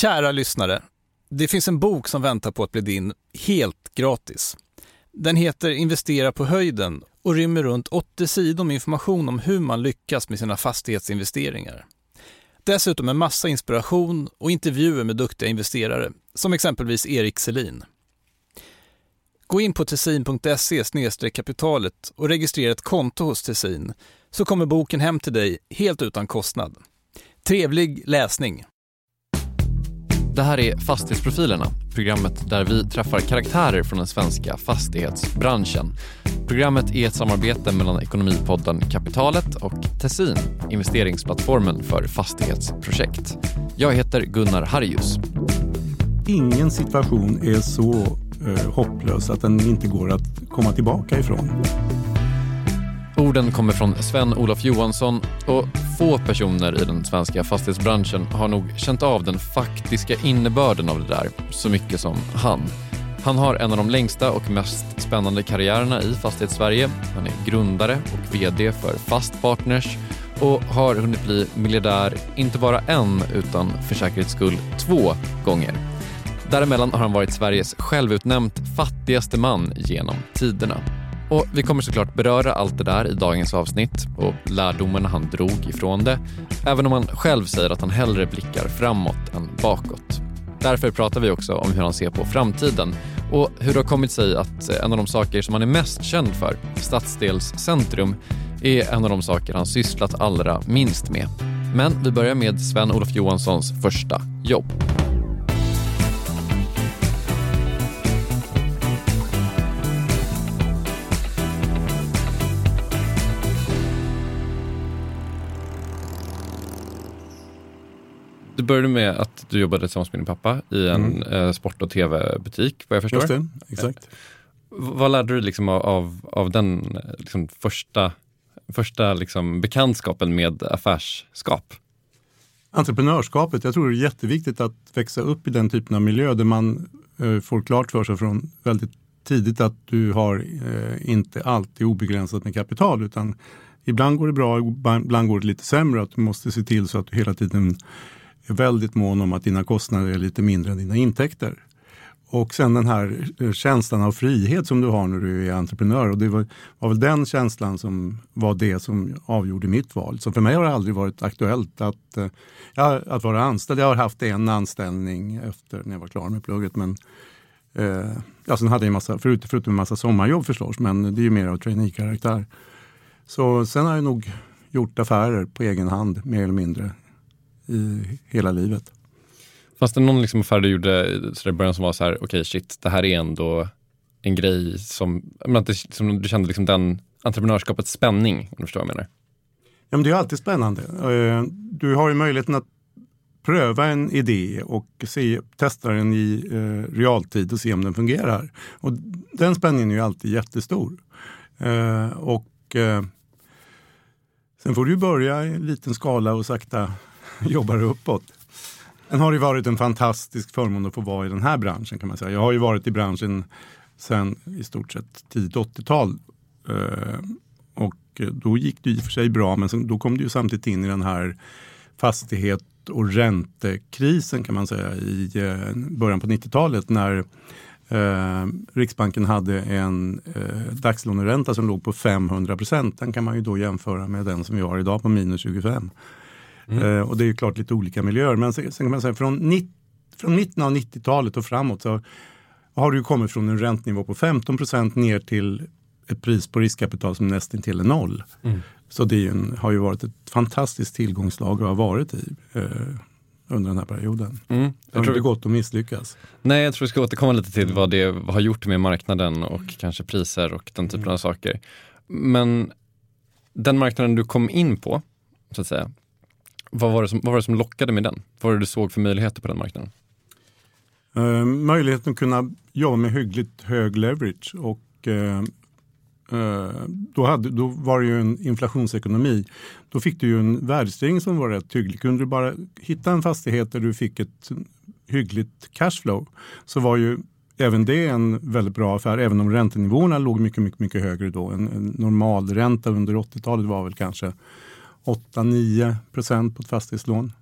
Kära lyssnare, det finns en bok som väntar på att bli din helt gratis. Den heter Investera på höjden och rymmer runt 80 sidor med information om hur man lyckas med sina fastighetsinvesteringar. Dessutom en massa inspiration och intervjuer med duktiga investerare, som exempelvis Erik Selin. Gå in på tessin.se kapitalet och registrera ett konto hos Tessin så kommer boken hem till dig helt utan kostnad. Trevlig läsning! Det här är Fastighetsprofilerna, programmet där vi träffar karaktärer från den svenska fastighetsbranschen. Programmet är ett samarbete mellan Ekonomipodden Kapitalet och Tessin, investeringsplattformen för fastighetsprojekt. Jag heter Gunnar Harjus. Ingen situation är så eh, hopplös att den inte går att komma tillbaka ifrån. Orden kommer från Sven-Olof Johansson och få personer i den svenska fastighetsbranschen har nog känt av den faktiska innebörden av det där så mycket som han. Han har en av de längsta och mest spännande karriärerna i Fastighetssverige. Han är grundare och VD för Fast Partners och har hunnit bli miljardär inte bara en utan för säkerhets skull två gånger. Däremellan har han varit Sveriges självutnämnt fattigaste man genom tiderna. Och Vi kommer såklart beröra allt det där i dagens avsnitt och lärdomarna han drog ifrån det, även om han själv säger att han hellre blickar framåt än bakåt. Därför pratar vi också om hur han ser på framtiden och hur det har kommit sig att en av de saker som han är mest känd för, stadsdelscentrum, är en av de saker han sysslat allra minst med. Men vi börjar med Sven-Olof Johanssons första jobb. Började med att du jobbade tillsammans med din pappa i en mm. eh, sport och tv-butik, vad jag förstår. Just det, exakt. Eh, vad lärde du liksom av, av den liksom första, första liksom bekantskapen med affärsskap? Entreprenörskapet, jag tror det är jätteviktigt att växa upp i den typen av miljö där man eh, får klart för sig från väldigt tidigt att du har eh, inte alltid obegränsat med kapital utan ibland går det bra, ibland går det lite sämre. Att du måste se till så att du hela tiden är väldigt mån om att dina kostnader är lite mindre än dina intäkter. Och sen den här eh, känslan av frihet som du har när du är entreprenör. Och det var, var väl den känslan som var det som avgjorde mitt val. Så för mig har det aldrig varit aktuellt att, eh, ja, att vara anställd. Jag har haft en anställning efter när jag var klar med plugget. Men, eh, ja, sen hade jag en massa, förut, förutom en massa sommarjobb förstås, men det är ju mer av trainee-karaktär. Så sen har jag nog gjort affärer på egen hand, mer eller mindre i hela livet. Fanns det någon liksom affär du gjorde i början som var så här, okej okay, shit, det här är ändå en grej som, som du kände liksom den entreprenörskapets spänning, om du förstår vad jag menar? Ja, men det är alltid spännande. Eh, du har ju möjligheten att pröva en idé och se, testa den i eh, realtid och se om den fungerar. Och den spänningen är ju alltid jättestor. Eh, och Sen får du börja i liten skala och sakta jobbar uppåt. Sen har det varit en fantastisk förmån att få vara i den här branschen kan man säga. Jag har ju varit i branschen sedan i stort sett tidigt 80-tal. Eh, och då gick det i och för sig bra men sen, då kom det ju samtidigt in i den här fastighet och räntekrisen kan man säga i eh, början på 90-talet när eh, Riksbanken hade en eh, dagslåneränta som låg på 500 procent. Den kan man ju då jämföra med den som vi har idag på minus 25. Mm. Eh, och det är ju klart lite olika miljöer. Men sen, kan man säga från, 90, från mitten av 90-talet och framåt så har du kommit från en räntenivå på 15 procent ner till ett pris på riskkapital som nästan till är noll. Mm. Så det en, har ju varit ett fantastiskt tillgångslag att ha varit i eh, under den här perioden. Mm. Jag tror det gått att misslyckas. Nej, jag tror vi ska återkomma lite till vad det har gjort med marknaden och kanske priser och den typen mm. av saker. Men den marknaden du kom in på, så att säga, vad var, det som, vad var det som lockade med den? Vad var det du såg för möjligheter på den marknaden? Eh, möjligheten att kunna jobba med hyggligt hög leverage och eh, eh, då, hade, då var det ju en inflationsekonomi. Då fick du ju en värdestegring som var rätt hygglig. Kunde du bara hitta en fastighet där du fick ett hyggligt cashflow så var ju även det en väldigt bra affär, även om räntenivåerna låg mycket, mycket, mycket högre då. En, en normalränta under 80-talet var väl kanske 8-9 procent på ett fastighetslån.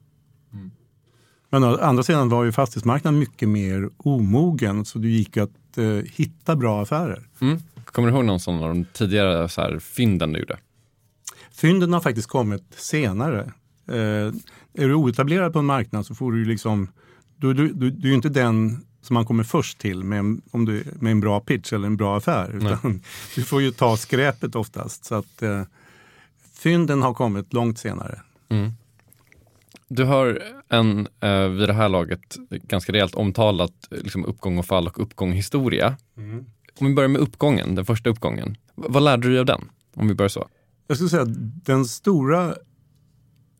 Mm. Men å andra sidan var ju fastighetsmarknaden mycket mer omogen så det gick att eh, hitta bra affärer. Mm. Kommer du ihåg någon sån av de tidigare så här, fynden du gjorde? Fynden har faktiskt kommit senare. Eh, är du oetablerad på en marknad så får du liksom, du, du, du, du är ju inte den som man kommer först till med en, om du, med en bra pitch eller en bra affär. Du får ju ta skräpet oftast. Så att eh, fynden har kommit långt senare. Mm. Du har en eh, vid det här laget ganska rejält omtalat liksom, uppgång och fall och uppgång historia. Mm. Om vi börjar med uppgången, den första uppgången. Vad lärde du dig av den? Om vi börjar så. Jag skulle säga att den stora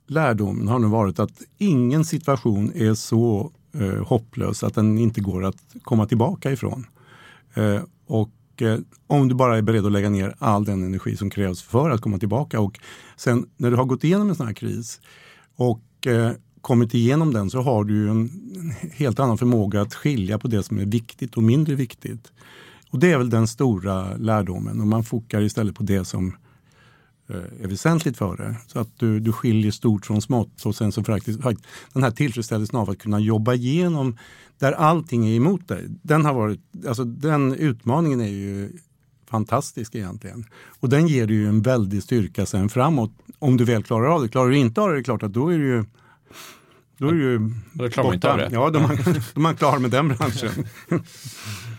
lärdomen har nog varit att ingen situation är så eh, hopplös att den inte går att komma tillbaka ifrån. Eh, och eh, om du bara är beredd att lägga ner all den energi som krävs för att komma tillbaka och sen när du har gått igenom en sån här kris och eh, kommit igenom den så har du en, en helt annan förmåga att skilja på det som är viktigt och mindre viktigt. Och det är väl den stora lärdomen och man fokar istället på det som Eh, är väsentligt för det. Så att du, du skiljer stort från smått och sen så faktiskt, den här tillfredsställelsen av att kunna jobba igenom där allting är emot dig. Den, har varit, alltså den utmaningen är ju fantastisk egentligen. Och den ger dig ju en väldig styrka sen framåt om du väl klarar av det. Klarar du inte av det, är det klart att då är du ju då är du ju då klarar man inte av det. Ja, då är man, då är man klar med den branschen.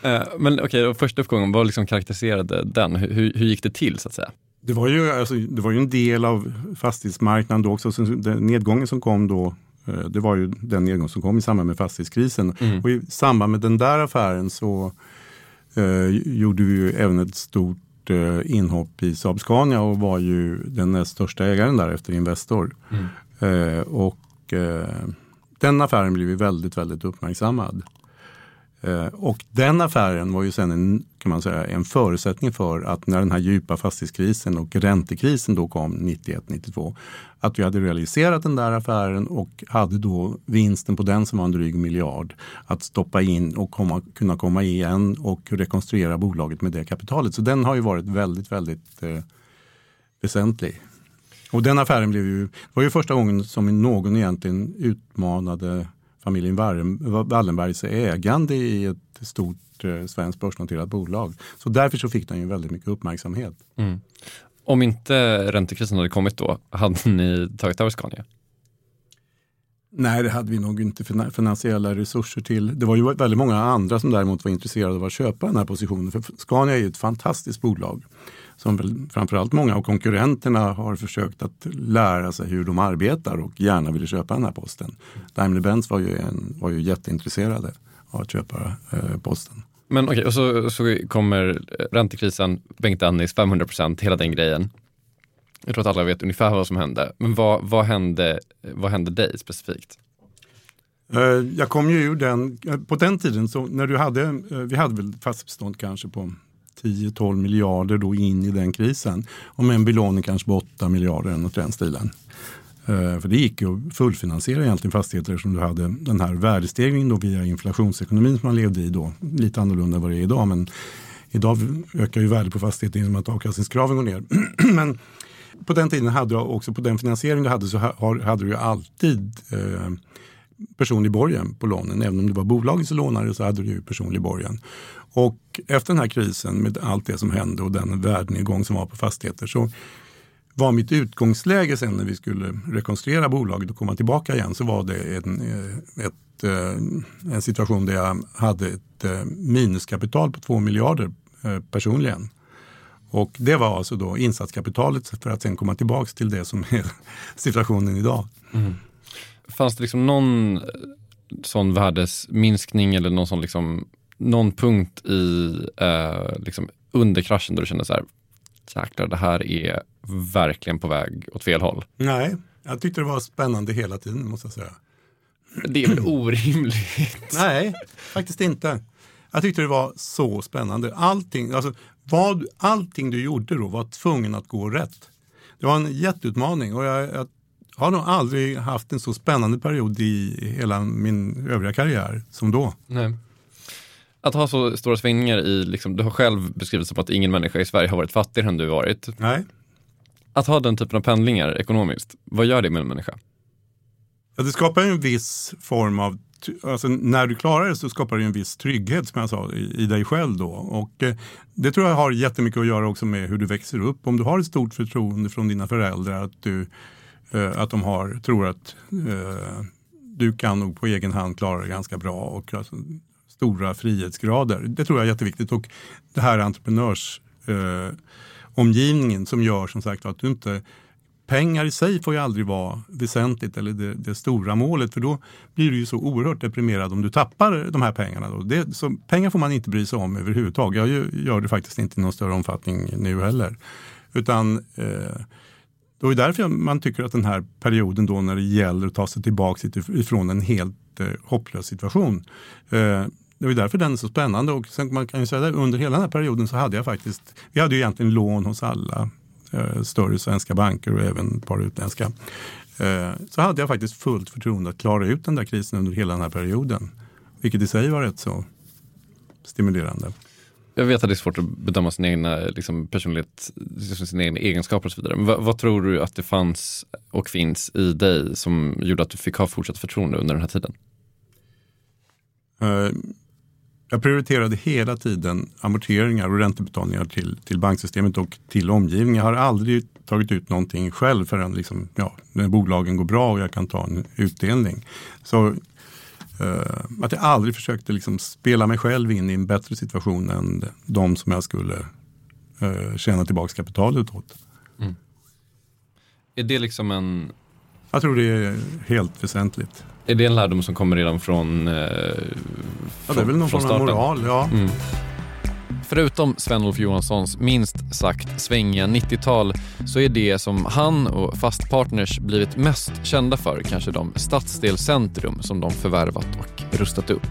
Eh, men okej, okay, första uppgången, vad liksom karaktäriserade den? Hur, hur gick det till så att säga? Det var, ju, alltså, det var ju en del av fastighetsmarknaden då också. Så den nedgången som kom då, eh, det var ju den nedgång som kom i samband med fastighetskrisen. Mm. Och i samband med den där affären så eh, gjorde vi ju även ett stort eh, inhopp i Saab Scania och var ju den näst största ägaren där efter Investor. Mm. Eh, och eh, den affären blev ju väldigt, väldigt uppmärksammad. Eh, och den affären var ju sen en, kan man säga, en förutsättning för att när den här djupa fastighetskrisen och räntekrisen då kom 91-92 att vi hade realiserat den där affären och hade då vinsten på den som var en dryg miljard att stoppa in och komma, kunna komma igen och rekonstruera bolaget med det kapitalet. Så den har ju varit väldigt, väldigt eh, väsentlig. Och den affären blev ju, det var ju första gången som någon egentligen utmanade familjen Wallenbergs ägande i ett stort eh, svenskt börsnoterat bolag. Så därför så fick den ju väldigt mycket uppmärksamhet. Mm. Om inte räntekrisen hade kommit då, hade ni tagit över Scania? Nej, det hade vi nog inte finansiella resurser till. Det var ju väldigt många andra som däremot var intresserade av att köpa den här positionen. För Scania är ju ett fantastiskt bolag som väl framförallt många av konkurrenterna har försökt att lära sig hur de arbetar och gärna ville köpa den här posten. Daimler-Benz var, ju var ju jätteintresserade av att köpa eh, posten. Men okej, okay, och så, så kommer räntekrisen, Bengt Dennis, 500 procent, hela den grejen. Jag tror att alla vet ungefär vad som hände. Men vad, vad, hände, vad hände dig specifikt? Eh, jag kom ju ur den, eh, på den tiden så när du hade, eh, vi hade väl fastbestånd kanske på 10-12 miljarder då in i den krisen. Och med en belåning kanske på 8 miljarder eller något den stilen. Eh, för det gick ju att fullfinansiera egentligen fastigheter eftersom du hade den här värdestegringen då via inflationsekonomin som man levde i då. Lite annorlunda än vad det är idag men idag ökar ju värdet på fastigheter genom att avkastningskraven går ner. men på den tiden hade du också på den finansiering du hade så hade du ju alltid eh, personlig borgen på lånen. Även om det var bolaget som lånade så hade du ju personlig borgen. Och efter den här krisen med allt det som hände och den värdenedgång som var på fastigheter så var mitt utgångsläge sen när vi skulle rekonstruera bolaget och komma tillbaka igen så var det en, eh, ett, eh, en situation där jag hade ett eh, minuskapital på 2 miljarder personligen. Och det var alltså då insatskapitalet för att sen komma tillbaka till det som är situationen idag. Mm. Fanns det liksom någon sån värdesminskning eller någon sån liksom någon punkt i eh, liksom under kraschen då du kände så här, jäklar det här är verkligen på väg åt fel håll? Nej, jag tyckte det var spännande hela tiden måste jag säga. Det är väl orimligt? Nej, faktiskt inte. Jag tyckte det var så spännande. Allting, alltså, vad, allting du gjorde då var tvungen att gå rätt. Det var en jätteutmaning och jag, jag har nog aldrig haft en så spännande period i hela min övriga karriär som då. Nej att ha så stora svängningar i, liksom, du har själv beskrivit som att ingen människa i Sverige har varit fattigare än du varit. Nej. Att ha den typen av pendlingar ekonomiskt, vad gör det med en människa? Ja, det skapar ju en viss form av Alltså, när du klarar det så skapar det en viss trygghet som jag sa i, i dig själv då. Och eh, det tror jag har jättemycket att göra också med hur du växer upp. Om du har ett stort förtroende från dina föräldrar att, du, Eh, att de har, tror att eh, du kan nog på egen hand klara det ganska bra och alltså, stora frihetsgrader. Det tror jag är jätteviktigt och det här entreprenörsomgivningen eh, som gör som sagt att du inte pengar i sig får ju aldrig vara väsentligt eller det, det, stora målet för då blir du ju så oerhört deprimerad om du tappar de här pengarna. Då. Det, så pengar får man inte bry sig om överhuvudtaget. Jag gör det faktiskt inte i någon större omfattning nu heller. Utan eh, det är därför man tycker att den här perioden då när det gäller att ta sig tillbaka ifrån en helt eh, hopplös situation. Eh, det är därför den är så spännande och sen man kan ju säga att under hela den här perioden så hade jag faktiskt, vi hade ju egentligen lån hos alla eh, större svenska banker och även ett par utländska. Eh, så hade jag faktiskt fullt förtroende att klara ut den där krisen under hela den här perioden. Vilket i sig var rätt så stimulerande. Jag vet att det är svårt att bedöma sin egna liksom, personlighet, liksom, sina egna egenskaper och så vidare. Men vad, vad, tror du att det fanns och finns i dig som gjorde att du fick ha fortsatt förtroende under den här tiden? Uh, jag prioriterade hela tiden amorteringar och räntebetalningar till, till banksystemet och till omgivningen. Jag har aldrig tagit ut någonting själv förrän liksom, ja, när bolagen går bra och jag kan ta en utdelning. Så att jag aldrig försökte liksom spela mig själv in i en bättre situation än de som jag skulle uh, tjäna tillbaka kapitalet åt. Mm. Är det liksom en... Jag tror det är helt väsentligt. Är det en lärdom som kommer redan från, eh, ja, det är väl någon form av moral, ja. Mm. Förutom Sven-Olof Johanssons minst sagt svängiga 90-tal så är det som han och Fastpartners blivit mest kända för kanske de stadsdelscentrum som de förvärvat och rustat upp.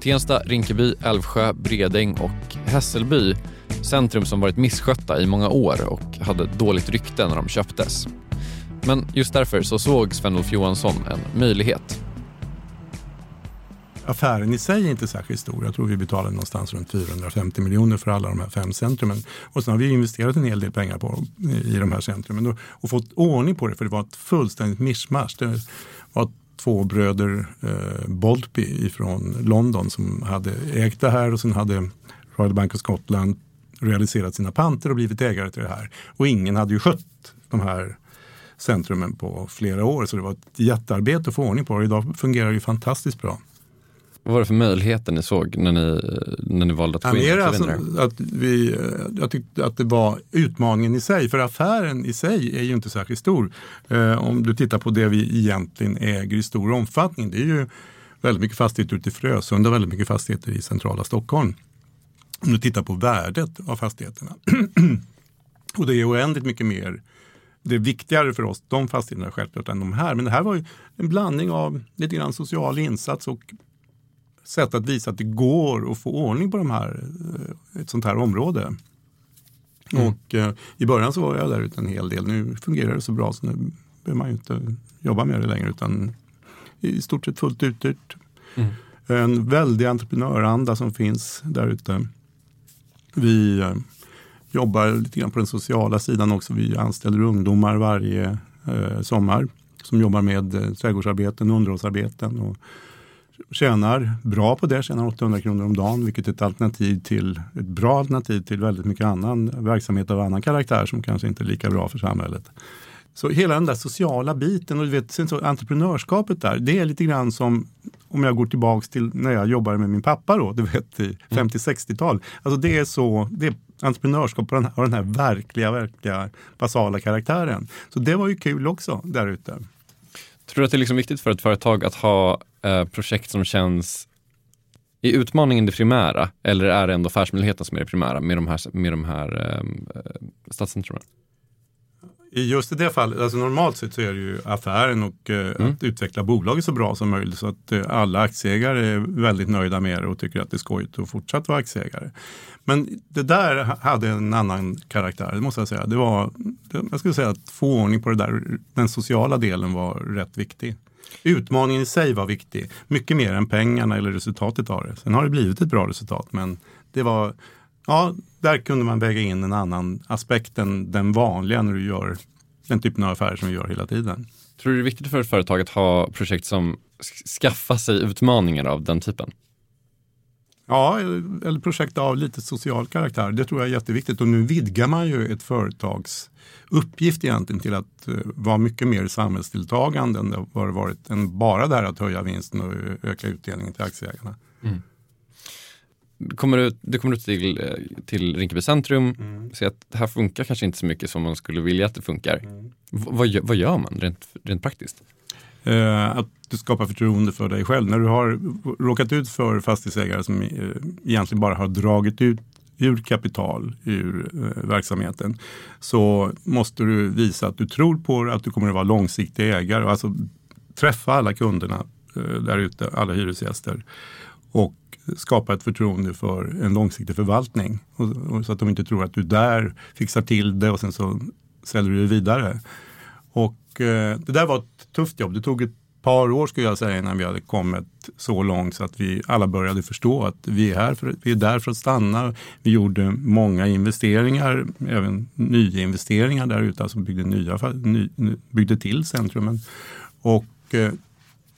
Tensta, Rinkeby, Älvsjö, Bredäng och Hässelby centrum som varit misskötta i många år och hade dåligt rykte när de köptes. Men just därför så såg Sven-Olof Johansson en möjlighet affären i sig är inte särskilt stor. Jag tror vi betalade någonstans runt 450 miljoner för alla de här fem centrumen. Och sen har vi investerat en hel del pengar på, i de här centrumen och, och fått ordning på det för det var ett fullständigt mischmasch. Det var två bröder eh, Boltby från London som hade ägt det här och sen hade Royal Bank of Scotland realiserat sina panter och blivit ägare till det här. Och ingen hade ju skött de här centrumen på flera år så det var ett jättearbete att få ordning på det. Idag fungerar det ju fantastiskt bra. Vad var det för möjligheter ni såg när ni, när ni valde att gå in? Alltså att vi, jag tyckte att det var utmaningen i sig, för affären i sig är ju inte särskilt stor. Eh, om du tittar på det vi egentligen äger i stor omfattning, det är ju väldigt mycket fastigheter ute i Frösunda väldigt mycket fastigheter i centrala Stockholm. Om du tittar på värdet av fastigheterna. och det är oändligt mycket mer det är viktigare för oss, de fastigheterna självklart, än de här. Men det här var ju en blandning av lite grann social insats och sätt att visa att det går att få ordning på de här, eh, ett sånt här område. Mm. Och eh, i början så var jag där ute en hel del. Nu fungerar det så bra så nu behöver man ju inte jobba med det längre utan i stort sett fullt uthyrt. Mm. En väldig entreprenöranda som finns där ute. Vi eh, jobbar lite grann på den sociala sidan också. Vi anställer ungdomar varje eh, sommar som jobbar med eh, trädgårdsarbeten och underhållsarbeten. Och tjänar bra på det, tjänar 800 kronor om dagen, vilket är ett alternativ till ett bra alternativ till väldigt mycket annan verksamhet av annan karaktär som kanske inte är lika bra för samhället. Så hela den där sociala biten och du vet, sen så entreprenörskapet där, det är lite grann som om jag går tillbaks till när jag jobbade med min pappa då, du vet i 50-60-tal. Mm. Alltså det är så, det är entreprenörskap på den här, den här verkliga, verkliga basala karaktären. Så det var ju kul också där ute. Tror du att det är liksom viktigt för ett företag att ha eh, projekt som känns är utmaningen det primära eller är det ändå affärsmöjligheten som är det primära med de här, med de här ehm, eh, stadscentrumen? I just i det fallet, alltså normalt sett så är det ju affären och eh, mm. att utveckla bolaget så bra som möjligt så att eh, alla aktieägare är väldigt nöjda med det och tycker att det är skojigt att fortsätta vara aktieägare. Men det där hade en annan karaktär, det måste jag säga. Det var, jag skulle säga att få ordning på det där, den sociala delen var rätt viktig. Utmaningen i sig var viktig, mycket mer än pengarna eller resultatet av det. Sen har det blivit ett bra resultat, men det var, ja, där kunde man väga in en annan aspekt än den vanliga när du gör den typen av affärer som vi gör hela tiden. Tror du det är viktigt för ett företag att ha projekt som skaffar sig utmaningar av den typen? Ja, eller projekt av lite social karaktär. Det tror jag är jätteviktigt. Och nu vidgar man ju ett företags uppgift egentligen till att uh, vara mycket mer samhällsdeltagande än det har varit än bara det här att höja vinsten och öka utdelningen till aktieägarna. Mm. Kommer du, du kommer ut till, eh, till Rinkeby centrum, mm. ser att det här funkar kanske inte så mycket som man skulle vilja att det funkar. Mm. vad, vad gör man rent, rent praktiskt? Eh, att du skapar förtroende för dig själv. När du har råkat ut för fastighetsägare som eh, egentligen bara har dragit ut ur kapital ur eh, verksamheten så måste du visa att du tror på det, att du kommer att vara långsiktig ägare. Alltså träffa alla kunderna eh, där ute, alla hyresgäster och skapa ett förtroende för en långsiktig förvaltning. Och, och så att de inte tror att du där fixar till det och sen så säljer du det vidare. Och eh, det där var ett tufft jobb. Det tog ett par år skulle jag säga innan vi hade kommit så långt så att vi alla började förstå att vi är, här för, vi är där för att stanna. Vi gjorde många investeringar, även nyinvesteringar där ute, alltså byggde, nya, ny, byggde till centrumen och eh,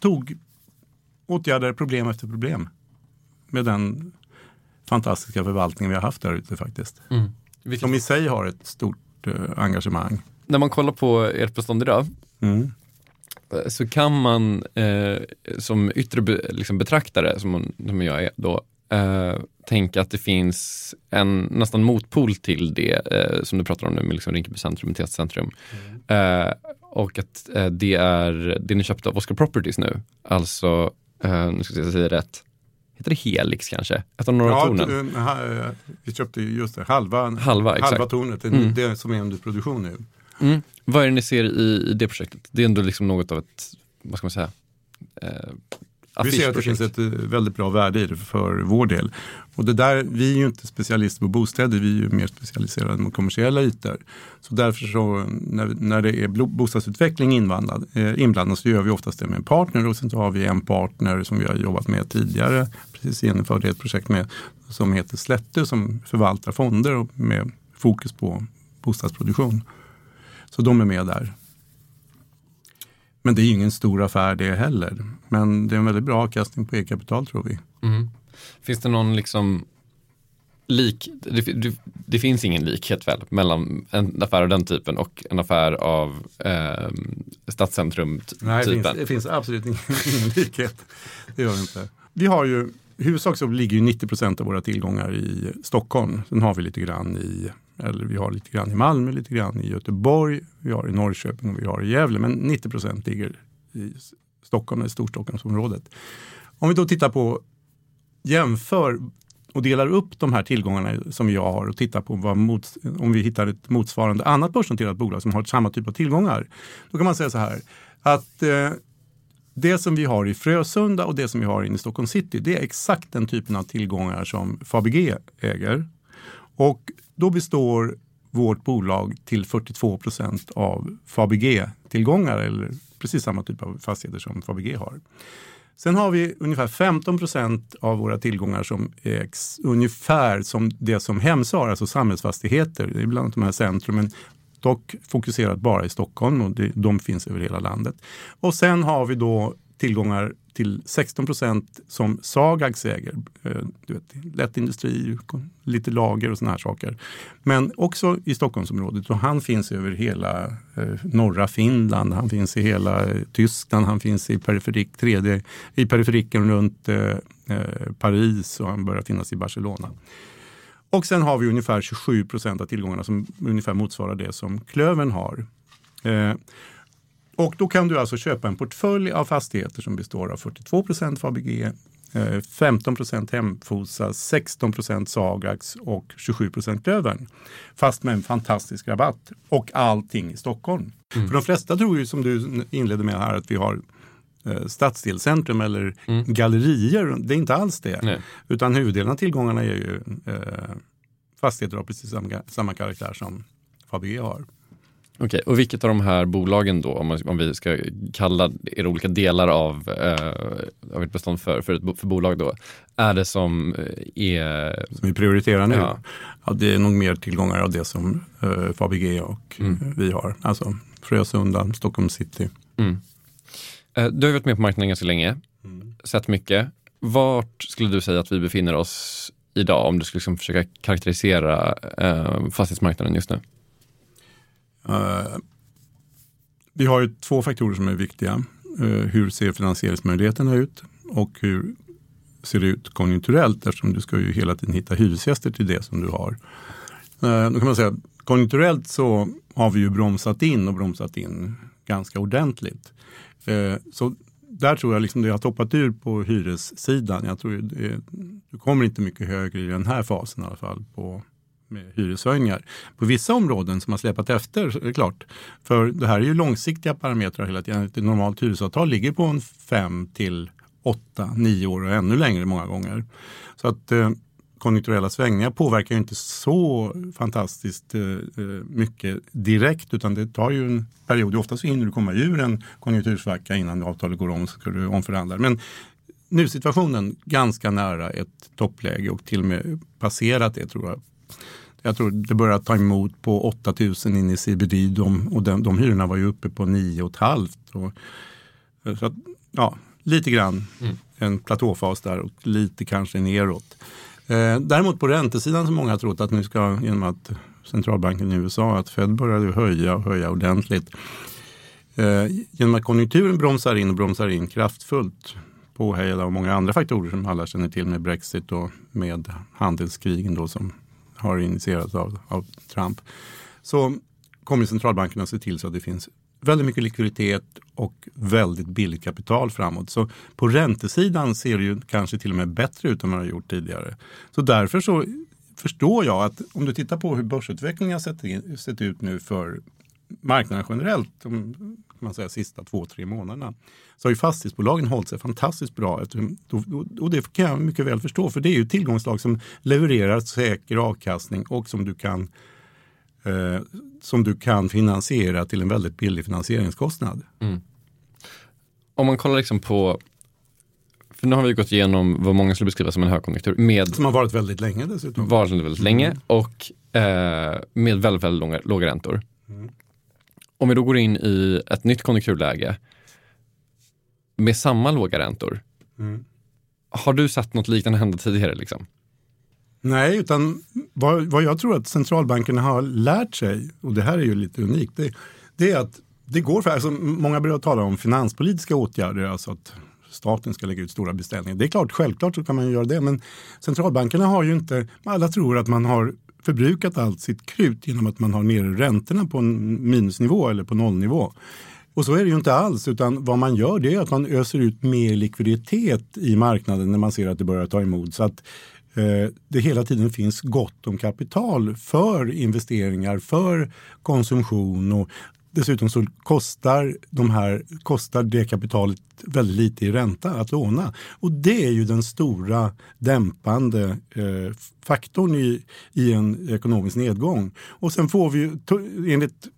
tog åtgärder problem efter problem med den fantastiska förvaltningen vi har haft där ute faktiskt. Mm. Som i sig har ett stort eh, engagemang. När man kollar på ert bestånd idag mm. Så kan man eh, som yttre be, liksom betraktare, som, som jag är då, eh, tänka att det finns en nästan motpol till det eh, som du pratar om nu med liksom Rinkeby centrum, centrum. Mm. Eh, och att eh, det är det ni köpte av Oscar Properties nu, alltså, nu ska jag säga rätt, heter det Helix kanske? Ett av några ja, tornen? vi köpte just det, halva, halva, halva tornet, det, mm. det som är under produktion nu. Mm. Vad är det ni ser i, i det projektet? Det är ändå liksom något av ett, vad ska man säga, eh, vi ser att det finns ett eh, väldigt bra värde i det för vår del. Och det där, vi är ju inte specialister på bostäder, vi är ju mer specialiserade mot kommersiella ytor. Så därför så när, när det är bostadsutveckling inblandad, eh, inblandad så gör vi oftast det med en partner och sen så har vi en partner som vi har jobbat med tidigare, precis genomförde ett projekt med som heter Slätte som förvaltar fonder och med fokus på bostadsproduktion. Så de är med där. Men det är ingen stor affär det heller. Men det är en väldigt bra avkastning på e-kapital tror vi. Mm. Finns det någon liksom lik, det, det, finns ingen likhet väl mellan en affär av den typen och en affär av eh, Stadscentrum-typen? Nej, det finns, det finns absolut ingen, ingen likhet. Det gör det inte. Vi har ju, i huvudsak så ligger ju 90 procent av våra tillgångar i Stockholm. Sen har vi lite grann i eller vi har lite grann i Malmö, lite grann i Göteborg, vi har i Norrköping och vi har i Gävle. Men 90 procent ligger i Stockholm, eller Storstockholmsområdet. Om vi då tittar på, jämför och delar upp de här tillgångarna som jag har och tittar på vad mot, om vi hittar ett motsvarande annat börsnoterat bolag som har samma typ av tillgångar. Då kan man säga så här att eh, det som vi har i Frösunda och det som vi har inne i Stockholm city, det är exakt den typen av tillgångar som Fabege äger. Och då består vårt bolag till 42 procent av Fabege-tillgångar eller precis samma typ av fastigheter som Fabege har. Sen har vi ungefär 15 procent av våra tillgångar som ägs ungefär som det som Hemsa har, alltså samhällsfastigheter. Det är bland annat de här centrumen, dock fokuserat bara i Stockholm och de finns över hela landet. Och sen har vi då tillgångar till 16 procent som Sagax äger. Eh, du vet, lätt industri, lite lager och såna här saker. Men också i Stockholmsområdet och han finns över hela eh, norra Finland, han finns i hela eh, Tyskland, han finns i, periferik, tredje, i periferiken runt Paris och han börjar finnas i Barcelona. Och sen har vi ungefär 27 procent av tillgångarna som ungefär motsvarar det som Klövern har. Eh, och då kan du alltså köpa en portfölj av fastigheter som består av 42 procent Fabege, 15 procent Hemfosa, 16 procent Sagax och 27 procent Klövern. Fast med en fantastisk rabatt och allting i Stockholm. Mm. För de flesta tror ju som du inledde med här att vi har eh, stadsdelscentrum eller mm. gallerier. Det är inte alls det. Nej. Utan huvuddelen av tillgångarna är ju eh, fastigheter av precis samma, samma karaktär som Fabege har. Okej, okay, och vilket av de här bolagen då, om, man, om vi ska kalla era olika delar av, eh, av ett bestånd för, för, ett, för bolag då, är det som eh, är... Som vi prioriterar nu? Ja. ja det är nog mer tillgångar av det som eh, Fabege och mm. vi har. Alltså Frösunda, Stockholm city. Mm. Eh, Du har varit med på marknaden ganska länge, Mm. sett mycket. Vart skulle du säga att vi befinner oss idag om du skulle liksom försöka karaktärisera eh, fastighetsmarknaden just nu? Eh, vi har ju två faktorer som är viktiga. Eh, hur ser finansieringsmöjligheterna ut och hur ser det ut konjunkturellt eftersom du ska ju hela tiden hitta hyresgäster till det som du har. Eh, då kan man säga konjunkturellt så har vi ju bromsat in och bromsat in ganska ordentligt. Så där tror jag liksom det har toppat ur på hyressidan. Jag tror det, du kommer inte mycket högre i den här fasen i alla fall på med hyreshöjningar. På vissa områden som har släpat efter, så är det klart. För det här är ju långsiktiga parametrar hela tiden. Ett normalt hyresavtal ligger på en fem till åtta, nio år och ännu längre många gånger. Så att eh, konjunkturella svängningar påverkar ju inte så fantastiskt eh, eh, mycket direkt utan det tar ju en period. Ofta så hinner du komma ur en konjunktursvacka innan avtalet går om så ska du omförhandla. Men nu situationen ganska nära ett toppläge och till och med passerat det tror jag. Jag tror det börjar ta emot på 8000 in i CBD de, och de, de hyrorna var ju uppe på 9,5. Och, så att, ja, lite grann Mm. en platåfas där och lite kanske neråt. Eh, däremot på räntesidan som många har trott att nu ska, genom att centralbanken i USA, att Fed började höja och höja ordentligt. Eh, genom att konjunkturen bromsar in och bromsar in kraftfullt påhejade av många andra faktorer som alla känner till med Brexit och med handelskrigen då som har initierats av, av Trump. Så kommer centralbankerna att se till så att det finns väldigt mycket likviditet och väldigt billigt kapital framåt. Så på räntesidan ser det ju kanske till och med bättre ut än vad det har gjort tidigare. Så därför så förstår jag att om du tittar på hur börsutvecklingen har sett, in, sett ut nu för marknaden generellt, de kan man säga, sista två, tre månaderna, så har ju fastighetsbolagen hållit sig fantastiskt bra. Och det kan jag mycket väl förstå, för det är ju tillgångslag som levererar säker avkastning och som du kan eh, som du kan finansiera till en väldigt billig finansieringskostnad. Om man kollar liksom på, för nu har vi gått igenom vad många skulle beskriva som en högkonjunktur med Som har varit väldigt länge dessutom. varit väldigt länge och eh, med väldigt, väldigt långa, låga räntor. Mm. Om vi då går in i ett nytt konjunkturläge med samma låga räntor, Mm. har du sett något liknande hända tidigare? Liksom? Nej, utan vad, vad jag tror att centralbankerna har lärt sig, och det här är ju lite unikt, det, det är att det går för, alltså, många börjar tala om finanspolitiska åtgärder, alltså att staten ska lägga ut stora beställningar. Det är klart, självklart så kan man ju göra det, men centralbankerna har ju inte, alla tror att man har förbrukat allt sitt krut genom att man har nere räntorna på en minusnivå eller på nollnivå. Och så är det ju inte alls, utan vad man gör det är att man öser ut mer likviditet i marknaden när man ser att det börjar ta emot. Så att eh, det hela tiden finns gott om kapital för investeringar, för konsumtion och dessutom så kostar, de här, kostar det kapitalet väldigt lite i ränta att låna. Och det är ju den stora dämpande eh, faktorn i, i en ekonomisk nedgång. Och sen får vi ju, enligt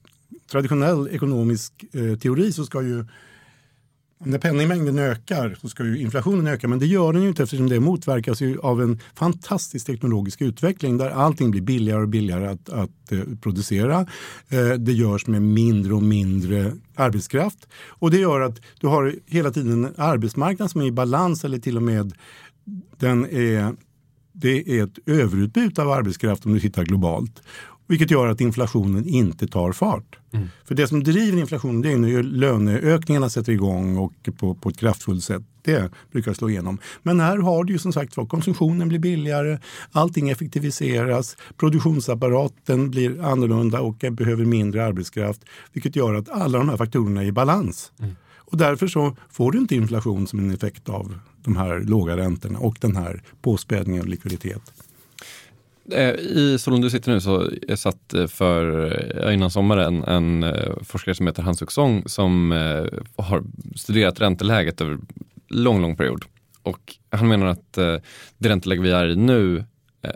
traditionell ekonomisk eh, teori så ska ju när penningmängden ökar så ska ju inflationen öka men det gör den ju inte eftersom det motverkas ju av en fantastisk teknologisk utveckling där allting blir billigare och billigare att, att eh, producera. Eh, det görs med mindre och mindre arbetskraft och det gör att du har hela tiden en arbetsmarknad som är i balans eller till och med den är, det är ett överutbud av arbetskraft om du tittar globalt. Vilket gör att inflationen inte tar fart. För det som driver inflationen det är när löneökningarna sätter igång och på, på ett kraftfullt sätt. Det brukar slå igenom. Men här har du ju som sagt var konsumtionen blir billigare, allting effektiviseras, produktionsapparaten blir annorlunda och behöver mindre arbetskraft. Vilket gör att alla de här faktorerna är i balans. Och därför så får du inte inflation som en effekt av de här låga räntorna och den här påspädningen av likviditet. Eh, I Solon du sitter nu så jag satt eh, för eh, innan sommaren en forskare som heter Hans Song som har studerat ränteläget över lång, lång period. Och han menar att det ränteläge vi är i nu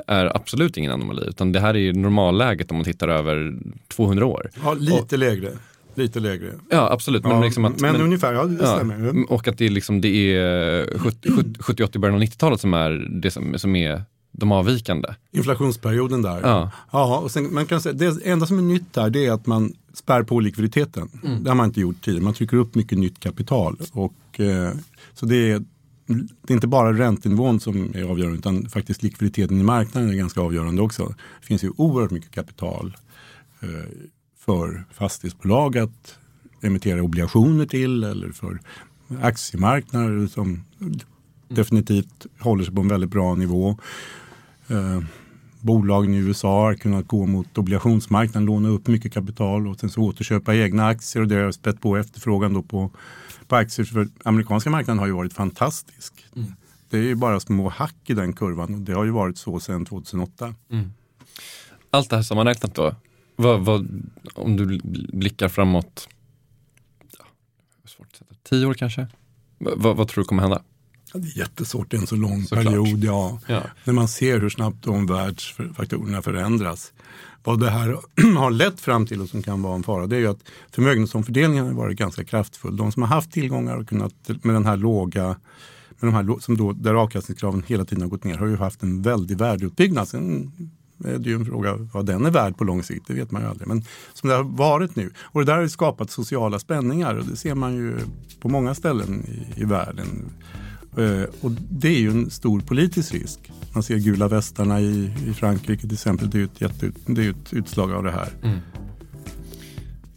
är absolut ingen anomali, utan det här är ju normalläget om man tittar över 200 år. Ja, lite lägre. Lite lägre. Ja, absolut. Men, Ja, liksom att, men, ungefär, ja det Ja, stämmer. och att det är, liksom, det är 70-80 början av 90-talet som är det som, som är de avvikande. Inflationsperioden där. Ja. Ja, och sen, man kan säga, det enda som är nytt här det är att man spär på likviditeten. Mm. Det har man inte gjort tidigare. Man trycker upp mycket nytt kapital. Och, eh, så det är, det är inte bara räntenivån som är avgörande utan faktiskt likviditeten i marknaden är ganska avgörande också. Det finns ju oerhört mycket kapital eh, för fastighetsbolag att emittera obligationer till eller för aktiemarknader som definitivt håller sig på en väldigt bra nivå. Eh, bolagen i USA har kunnat gå mot obligationsmarknaden, låna upp mycket kapital och sen så återköpa egna aktier och det har spett på efterfrågan då på, på aktier. För amerikanska marknaden har ju varit fantastisk. Mm. Det är ju bara små hack i den kurvan och det har ju varit så sedan 2008. Allt det här sammanräknat då, vad, vad, om du blickar framåt, ja, svårt att sätta, tio år kanske? Va- vad, vad tror du kommer hända? Det är jättesvårt i en så lång Såklart. period. Ja. Ja. När man ser hur snabbt omvärldsfaktorerna förändras. Vad det här har lett fram till och som kan vara en fara det är ju att förmögenhetsomfördelningen har varit ganska kraftfull. De som har haft tillgångar och kunnat med den här låga med de här, som då, där avkastningskraven hela tiden har gått ner har ju haft en väldig värdeuppbyggnad. Sen är det ju en fråga vad den är värd på lång sikt, det vet man ju aldrig. Men som det har varit nu. Och det där har ju skapat sociala spänningar och det ser man ju på många ställen i, i världen. Eh, och det är ju en stor politisk risk. Man ser gula västarna i, i Frankrike till exempel. Det är ju ett, jätte, det är ett utslag av det här.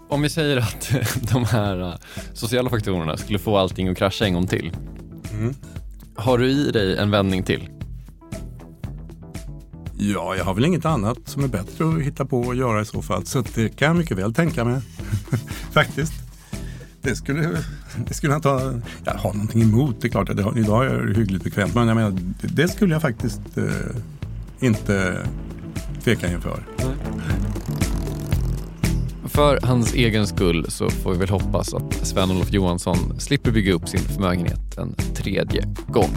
Om vi säger att de här eh, sociala faktorerna skulle få allting att krascha en gång till. Mm. Har du i dig en vändning till? Ja, jag har väl inget annat som är bättre att hitta på och göra i så fall. Så det kan jag mycket väl tänka mig. Faktiskt. Det skulle, det skulle jag inte ha, jag har någonting emot. Det är klart att det, idag är det hyggligt bekvämt. Men jag menar, det, det skulle jag faktiskt eh, inte tveka inför. För hans egen skull så får vi väl hoppas att Sven-Olof Johansson slipper bygga upp sin förmögenhet en tredje gång.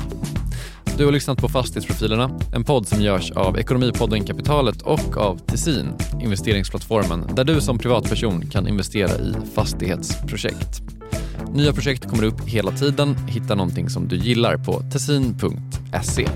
Du har lyssnat på Fastighetsprofilerna, en podd som görs av Ekonomipodden Kapitalet och av Tessin, investeringsplattformen där du som privatperson kan investera i fastighetsprojekt. Nya projekt kommer upp hela tiden. Hitta någonting som du gillar på tessin.se.